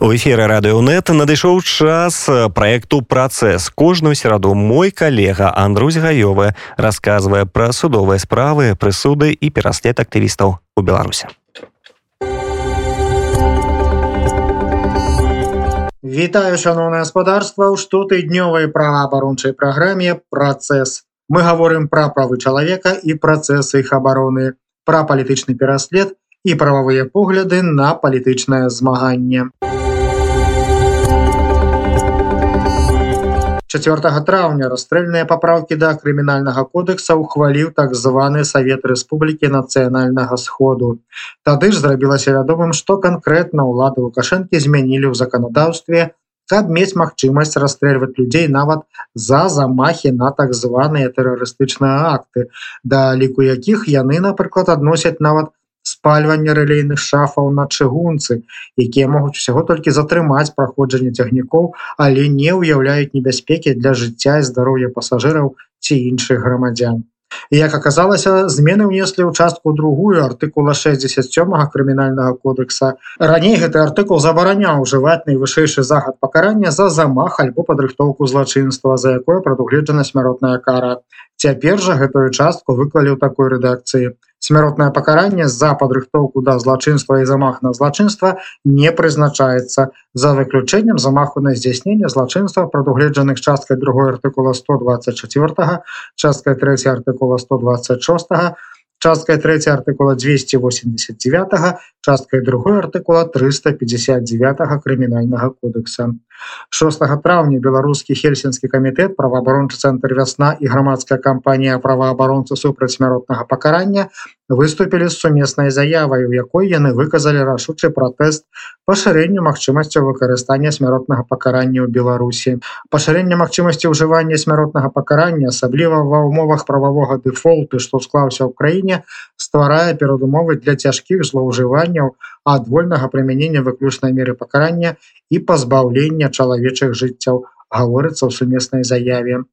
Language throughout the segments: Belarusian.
У эфіры радыёнет надышоў час праекту працэс кожную сераду мой калега Андрусь гаёвы расказвае пра судовыя справы прысуды і пераслед актывістаў у беларусе Вітаю шаноўнае гаспадарства ў штотыднёвай праваабарончай праграме працэс мы гаворым пра правы чалавека і працэсы іх абароны пра палітычны пераслед і прававыя погляды на палітычнае змаганне 4 траўня расстрэльныя папраўкі да крымінальнага кодекса ухваліў так званы савет Рэспублікі нацыянальнага сходу. Тады ж зрабілася вядомым, што канкрэтна ўлады лукашэнкі змянілі ў заканадаўстве, каб мець магчымасць расстрэльваць людзей нават за замахі на так званыя тэрарыстычныя акты, да ліку якіх яны, напрыклад, адносяць нават спальвання рэлейных шафаў на чыгунцы, якія могуць усяго толькі затрымаць праходжанне цягнікоў, але не ўяўляюць небяспекі для жыцця і здароўя пасажыраў ці іншых грамадзян. Як аказалася, змены ўнеслі ў частку другую артыкула 67 крымінальнага кодекса. Раней гэты артыкул забараняў ужываць найвышэйшы захад пакарання за замах альбо падрыхтоўку злачынства, за якое прадугледжана смяротная кара. Цяпер жа гэтую частку выклалі ў такой рэдакцыі смяротнае пакаранне за падрыхтоўку да злачынства і замах на злачынства не прызначаецца за выключэннем замаху на здзяйснение злачынства прадугледжаных часткай другой артыкула 124 часткай 3 артыкула 126 часткай 3 артыкула 289 часткай другой артыкула 359 крымінальнага кодекса 6 траўня беларускі хельсінскі камітэт праваабарончы цэнтр вясна і грамадская кампанія праваабаронцы супраць смяротнага пакарання выступілі з сумеснай заявай у якой яны выказалі рашучы пратэст пашырэнню магчымасцю выкарыстання смяротнага пакарання ў беларусі. Пашырэнне магчымасці ўжывання смяротнага пакарання асабліва ва ўмовах прававога дэфолты што склаўся ў краіне стварае перадумовы для цяжкіх злоўжыванняў ад вольнага прымянення выключнай меры пакарання і пазбаўлення чалавечых жыццяў гаворыцца ў сумеснай заяве.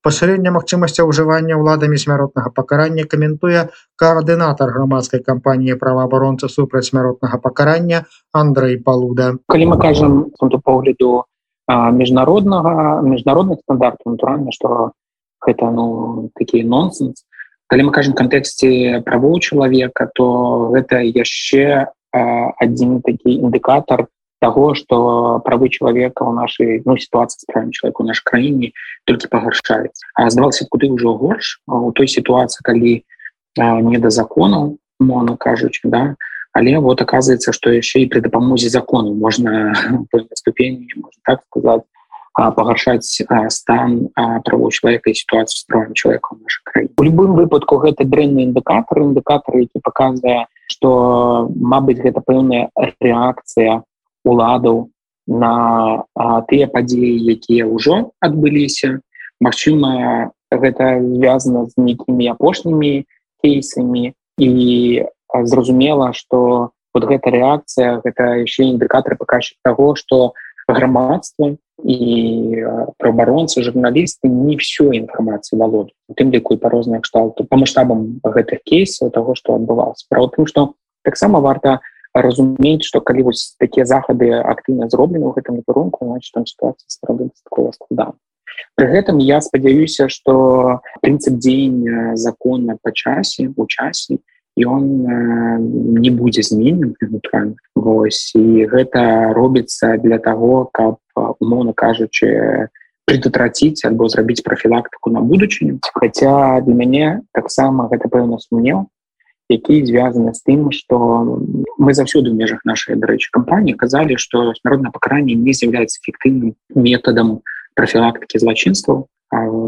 Пашырэнне магчымасця ўжывання ўладамі смяротнага пакарання каментуе каардынатар грамадскай кампаніі праваабаронца супраць смяротнага пакарання Андрей палуда. Калі мы кажам погляду міжнароднага міжнародных стандартаў натуральна што гэта ну такі нонсенс. Калі мы кажам кантэксце правоў чалавека то гэта яшчэ адзін такі індыкатор того что правы человека у нашей ну, ситуации с правым человеку нашей краіне только пагаршается а здавался куды ўжо горш у той ситуации калі не до закону моно кажучи да але вот оказывается что яшчэ и при дапамозе закону можно ступени можно так сказать пагаршаць стан правоў человека и ситуацию с правым человеком нашей краіне у любым выпадку гэта дрэнны індыкатор індыкатор які показывае что Мабыць гэта пэўная реакция уладаў на тыя падзеі якія ўжо адбыліся. Мачыма гэта звязана з нейкімі апошнімі кейсамі і зразумела что вот гэта рэакцыя гэта яшчэ індыкатор паказчык того что грамадства і праабаронцы журналісты не всю інфармацыю валоду тым ліку па розных кшталту по маштабам гэтых кейсаў того что адбывалось справа тым что таксама варта разумець что калі вось такія захады актыўна зроблены ў гэтым накірунку значит там ситуация складана. При гэтым я спадзяюся что прынцып дзеяння закона по часе у часе ён не будзе зменен Вось і гэта робіцца для того каб умоўно кажучы предотвраціць альбо зрабіць профілактыку на будучыню хотя для мяне таксама гэта пэўна сумнеў які звязаны з тым что мы заўсёды в межах нашай дарэчы кампаніі казалі что смяротное пакаранне не з'яўляецца эфектыўным методам профілактыкі злачынстваў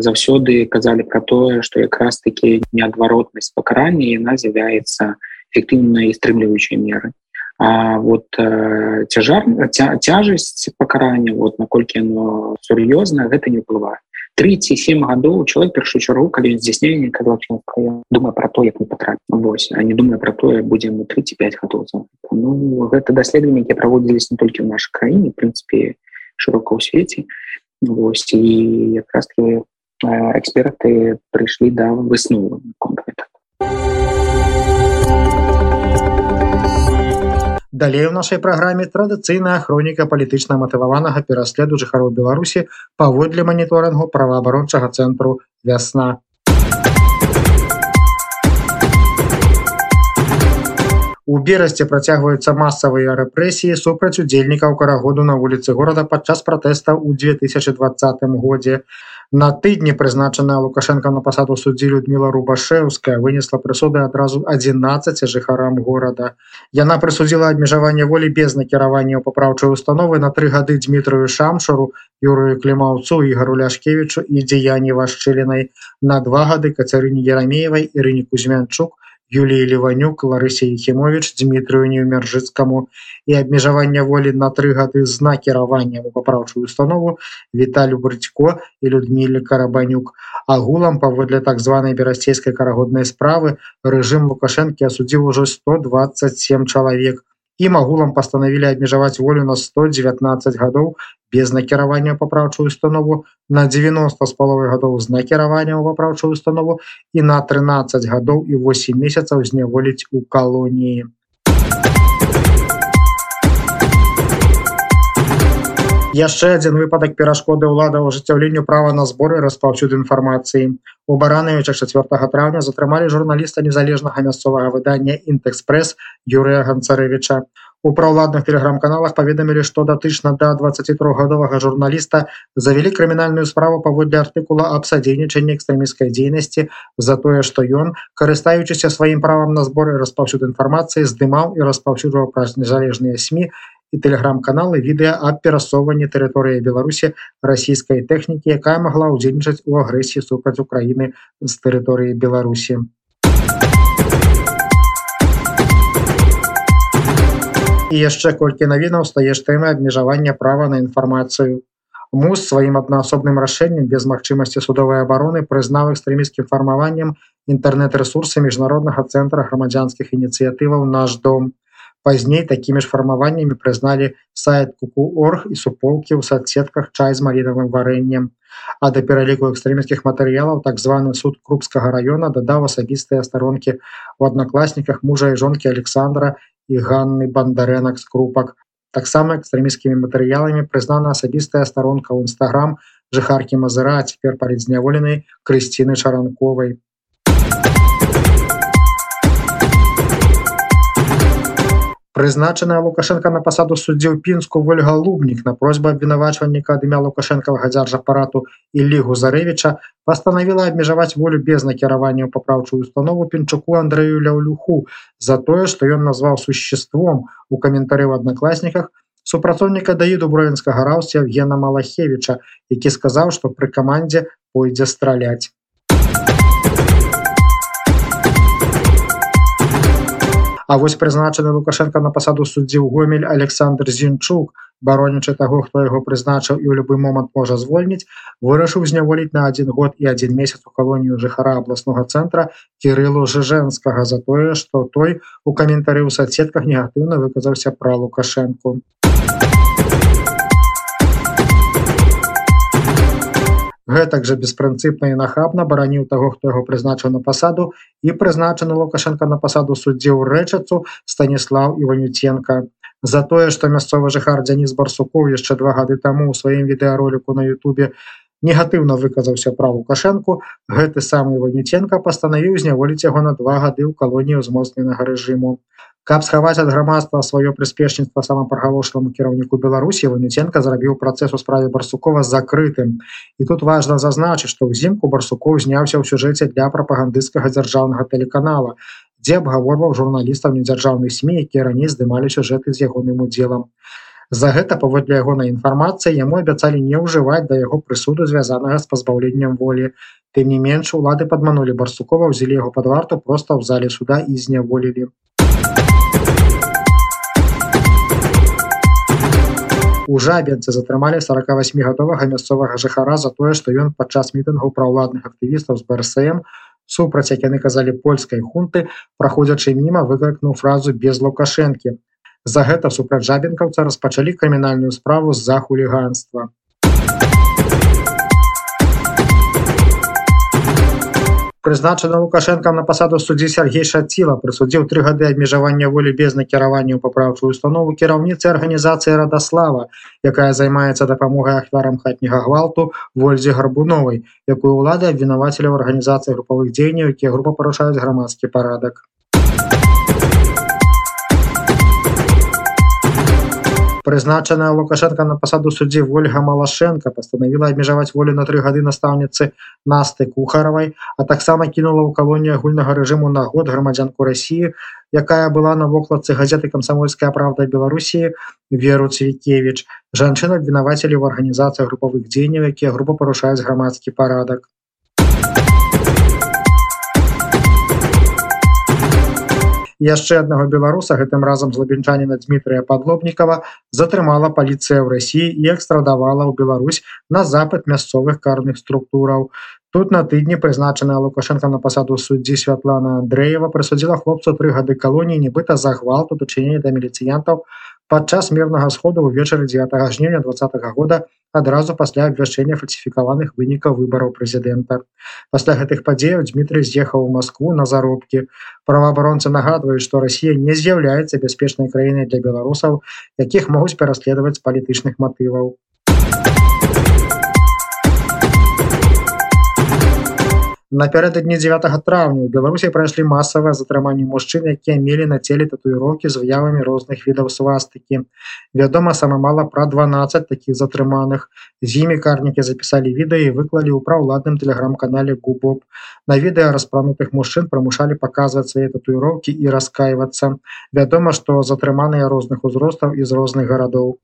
заўсёды казалі про тое что якраз таки неадваротнасць пакарання яна з'яўляецца эфектыўнай стрымліваючай меры А вот э, цяжар ця, цяжасць пакарання вот наколькі оно сур'ёзна гэта не ўплывае 37 гадоў чалавек першую чаргу калі здзяйснення казачынства думаю про то як не патрапіць Вось а не думаю про тое будзем 35 гадоў Ну гэта даследаванні якія праводзілись не толькі ў нашай краіне прынцыпе шырока ў свеце Вось і якраз эксперты прыйшлі да выснову конкрета Далей у нашай праграме традыцыйная хроніка палітычна матываванага пераследу жыхароў Беларусі паводле маніторынгу праваабарончага цэнтру вясна. У берасці працягваюцца масавыя рэпрэсіі супраць удзельнікаў карагоду на вуліцы горада падчас пратэста ў 2020 годзе. На тыдні прызначаная лукашенко на пасаду суддзі Людміла рубашэўская вынесла прысуды адразу 11 жыхарам горада. Яна прысудзіла абмежаванне волі без накіравання папраўчай установы на тры гады Дмітрыю шамшару, Юрыю клімаўцу і гару ляшкевічу і дзеянні вашчылінай на два гады кацярыні Ерамеевай Ірыні Кузьмянчук, Юліі Леванюк, Ларысе Ехімович, Дмітрыю Неўмяржыцкаму і абмежавання волі на тры гады з накіраваннем у папраўчую установу Віталю Брыцько і Людмілі Карабанюк. Агулам паводле так званай берасцейскай карагоднай справы рэжым Лукашэнкі асудзіў ужо 127 чалавек. Ім агулам пастанавілі абмежаваць волю на 119 гадоў без накіравання папраўчую установу на 90 з паловай гадоў з накіраваннем папраўчую установу і на 13 гадоў і 8 месяцаў зняволіць у калоніі. Яшчэ адзін выпадак перашкоды ўлада ажыццяўленню права на зборы распаўсюд інфармацыі. У баранавіча 4 траўня затрымалі журналіста незалежнага мясцовага выдання інтэкспрэс юрыя ганцарэвича у праўладных тэлеграм-каналах паведамілі што датычна да 23гадовага журналіста завялі крымінальную справу паводле артыкула аб садзейнічанні экстрэміскай дзейнасці за тое што ён карыстаючыся сваім правам на зборы распаўсюд інфармацыі здымаў і распаўсюджваў праз незалежныя сМ і тэлеграм-каналы відэа аб перасоўванні тэрыторыі беларусі расійскай тэхнікі якая магла ўдзельнічаць у агрэсіі супраць украіны з тэрыторыі беларусі. І яшчэ колькі навінаў стаеш тэмы абмежавання права на інфармацыю. Муз сваім аднаасобным рашэннем без магчымасці судовой абароны прызнаў экстрэміскім фармаваннем інтэрнэт-рэсурсы міжнароднага цэнтра грамадзянскіх ініцыятываў наш дом пазней такімі ж фармаваннямі прызналі сайт куку-орг і суполкі ў соцсетках чай з малінавым варэннем. А да пераліку экстрэміскіх матэрыялаў так званы суд крупскага района дадаў асабістыя старонкі у аднакласніках мужа і жонкі александра і ганны бандарэнак з крупак. Таксама экстрэміскімі матэрыяламі прызнана асабістая старонка ў нстаграм жыхаркі мазыра цяпер парід зняволенай крысціны чаранковай прызначаная лукашенко на пасаду суддзіў пінску ольга лубнік на просьбу абвінавачвальніка ад імя лукашэнкавага дзяржапарату і лігу зарэвіча пастанавіла абмежаваць волю без накіравання ў папраўчую установу пінчуку андрею ляўлюху за тое што ён назваў существом. У каментары ў аднакласніках супрацоўніка даіду бровенскага раўсці евгена малахевича які сказаў што пры камандзе пойдзе страляць А вось прызначаны лукашенко на пасаду суддзіў гомель александр зінчук баронячы таго хто яго прызначыў і ў любы момант можа звольніць вырашыў зняволіць на один год і один месяц у калонію жыхара абласнога цэнтра кирылу жжэнскага за тое што той у каментары ў соцсетках негатыўна выказаўся пра лукашэнку гэтак жа беспрынцыпна і нахабна бараніў таго хто яго прызначыў на пасаду і прызначаны лукашенко на пасаду суддзеў рэчацу станіслав іванюценко за тое што мясцовы жыхар дзяніс барсукоў яшчэ два гады таму ў сваім відэароліку на Ютубе негатыўна выказаўся пра лукашэнку гэты самы іванюценко пастанавіў зняволіць яго на два гады ў калоніі ўзмоцненага рэжыму каб схаваць ад грамадства сваё прыспешніцтва самапрагалошламу кіраўніку беларусі ванюценко зрабіў працэс у справе барсукова закрытым і тут важна зазначыць што ўзімку барсукоў зняўся ў сюжэце для прапагандысцкага дзяржаўнага тэлеканала дзе абгаворваў журналістаў недзяржаўных сМ якія раней здымалі сюжэты з ягоным удзелам За гэта паводле ягонай інфармацыі яму абяцалі не ўжываць да яго прысуду звязанага з пазбаўленнем волі. Тым не менш улады падманулі барсукова ўзялі яго пад варту проста ў зале суда і зняволілі. У жабенцы затрымалі 48гадовага мясцовага жыхара за тое, што ён падчас мітынгаў праўладных актывістаў з БРСМ супраць як яны казалі польскай хунты, праходзячы міма выкрыкнуў фразу без лукашэнкі. За гэта супраць жабенкаўца распачалі крымінальную справу з-за хуліганства. Прызначаны лукашенко на пасаду суддзі Сергей шаціла прысудзіў тры гады абмежавання волі без накіравання ў папраўчую установу кіраўніцы арганізацыі радаслава якая займаецца дапамогай ахвярам хатняга гвалту вользе гарбуновай якую ўлады абвінавацілі ў арганізацыі групавых дзеянняў якія група парушаюць грамадскі парадак прызначаная лукашенко на пасаду суддзі ольга малашенко пастанавіла абмежаваць волю на тры гады настаўніцы насты кухаравай а таксама кінула ў калоніі агульнага рэжыму на год грамадзянку россии якая была на вокладцы газеты камсамольская правда беларусі веру цвікевич жанчына абвінавацілі ў арганізацыях групавых дзеянняў якія група парушаюць грамадскі парадак яшчэ аднаго беларуса гэтым разам злабенчаніна Дмітрыя падлобнікова затрымала паліцыя ў рассіі і экстрадавала ў Беларусь на запад мясцовых карных структураў. Тут на тыдні прызначаная лукашенко на пасаду суддзі святлана Андреева прысудзіла хлопцу тры гады калоніі нібыта захвалт у дачыненні да міліцыянтаў падчас мірнага сходу ўвечары 9 жніўня два -го года адразу пасля абвяшчэння фальсіфікаваных вынікаў выбараў прэзідэнта. Пасля гэтых падзеяў Дмітрый з'ехаў у Маскву на заробкі. Праваабаронцы нагадваюць, што Расія не з'яўляецца бяспечнай краінай для беларусаў, якіх могуць пераследаваць палітычных матываў. Напярэдадні 9 траўня ў Беларусі прайшлі масавыя затрыманні мужчын, якія мелі на целе татуіроўкі з выявамі розных відаў свастыкі. Вядома сама мала пра 12 такіх затрыманых. З імі карнікі запісалі відэа і выклалі ў праўладным тэлеграм-канале Губоп. На відэа распранутых мужчын прымушалі паказваць свае татуіроўкі і раскайвацца. Вядома, што затрыманыя розных узростаў і з розных гарадоў.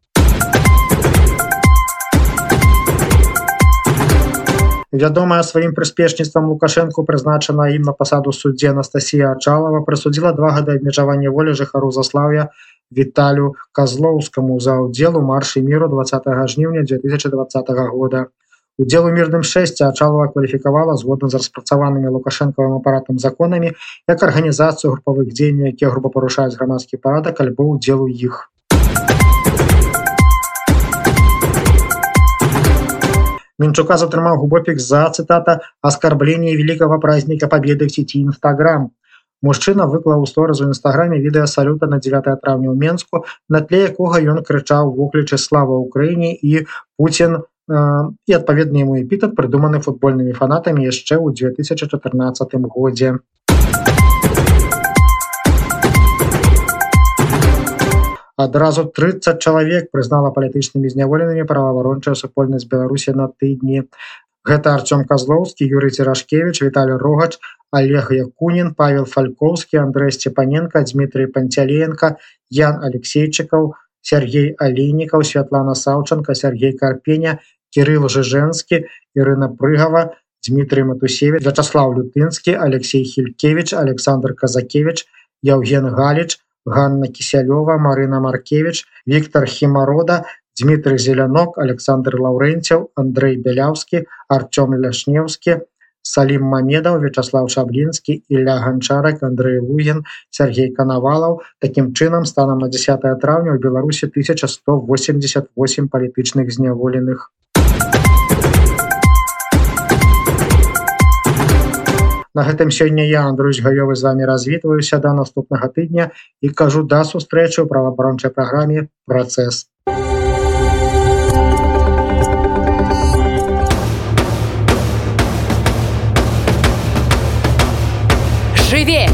Вядомая сваім прыспешніцтвам лукашэнку прызначана ім на пасаду суддзе Анастасія Ачалава прысудзіла два гады абмежавання волі жыхару заслаўя Віталю казлоўскаму за ўдзелу маршы міру 20 жніўня 2020 года. Удзел у мірным шэсце Ачалава кваліфікавала згодна з распрацаванымі лукашэнкавым апаратам законамі як арганізацыю групавых дзеянняў, якія груба парушаюць грамадскі парадак альбо ўдзелу іх. Мінчука затрымаў губопік за цытата аскарбление великого праздника победы в сети нстаграм мужчына выклаў у стораз у нстаграме відэа салюта на 9 траўня ў менску на тле якога ён крычаў воклічы слава ўкраіне і Путін э, і адпаведны яму эпітат прыдуманы футбольнымі фанатамі яшчэ ў 2014 годзе адразу 30 чалавек прызнала палітычнымі зняволенымі праваабарончая супольнасць беларусі на тыдні. Гэта артём козлоўскі юрый церашкевич віталий рогач олег якунин павел фалькоўскі андрей степаненко дмитрий панцяленко ян алексейчыкаў сергей алейнікаў святлана саўчанка сергей карпеня кирилл жыжэнскі ірына прыгава дмитрий матусевич вячаслав лютынскі алексей хількевич александр казакевич евген галіч Ганна Кісялёва, Марына Маркевич, Віктор Хімарода, Дмітрый Зелянок, Александр Лаўрэнцяў, Андрей Бяляўскі, Артём Ляшнеўскі, Салім Мамедаў, Вячаслав Шаблінскі, Ілля Ганчарак, Андрей Луген, Сергей Канавалаў. Такім чынам станам на 10 траўня ў Беларусі 1188 палітычных зняволеных. На гэтым сёння я Андрусь гаёвы з вами развітваюся да наступнага тыдня і кажу да сустрэчы ў праваабарончай праграме працэс. Жыве!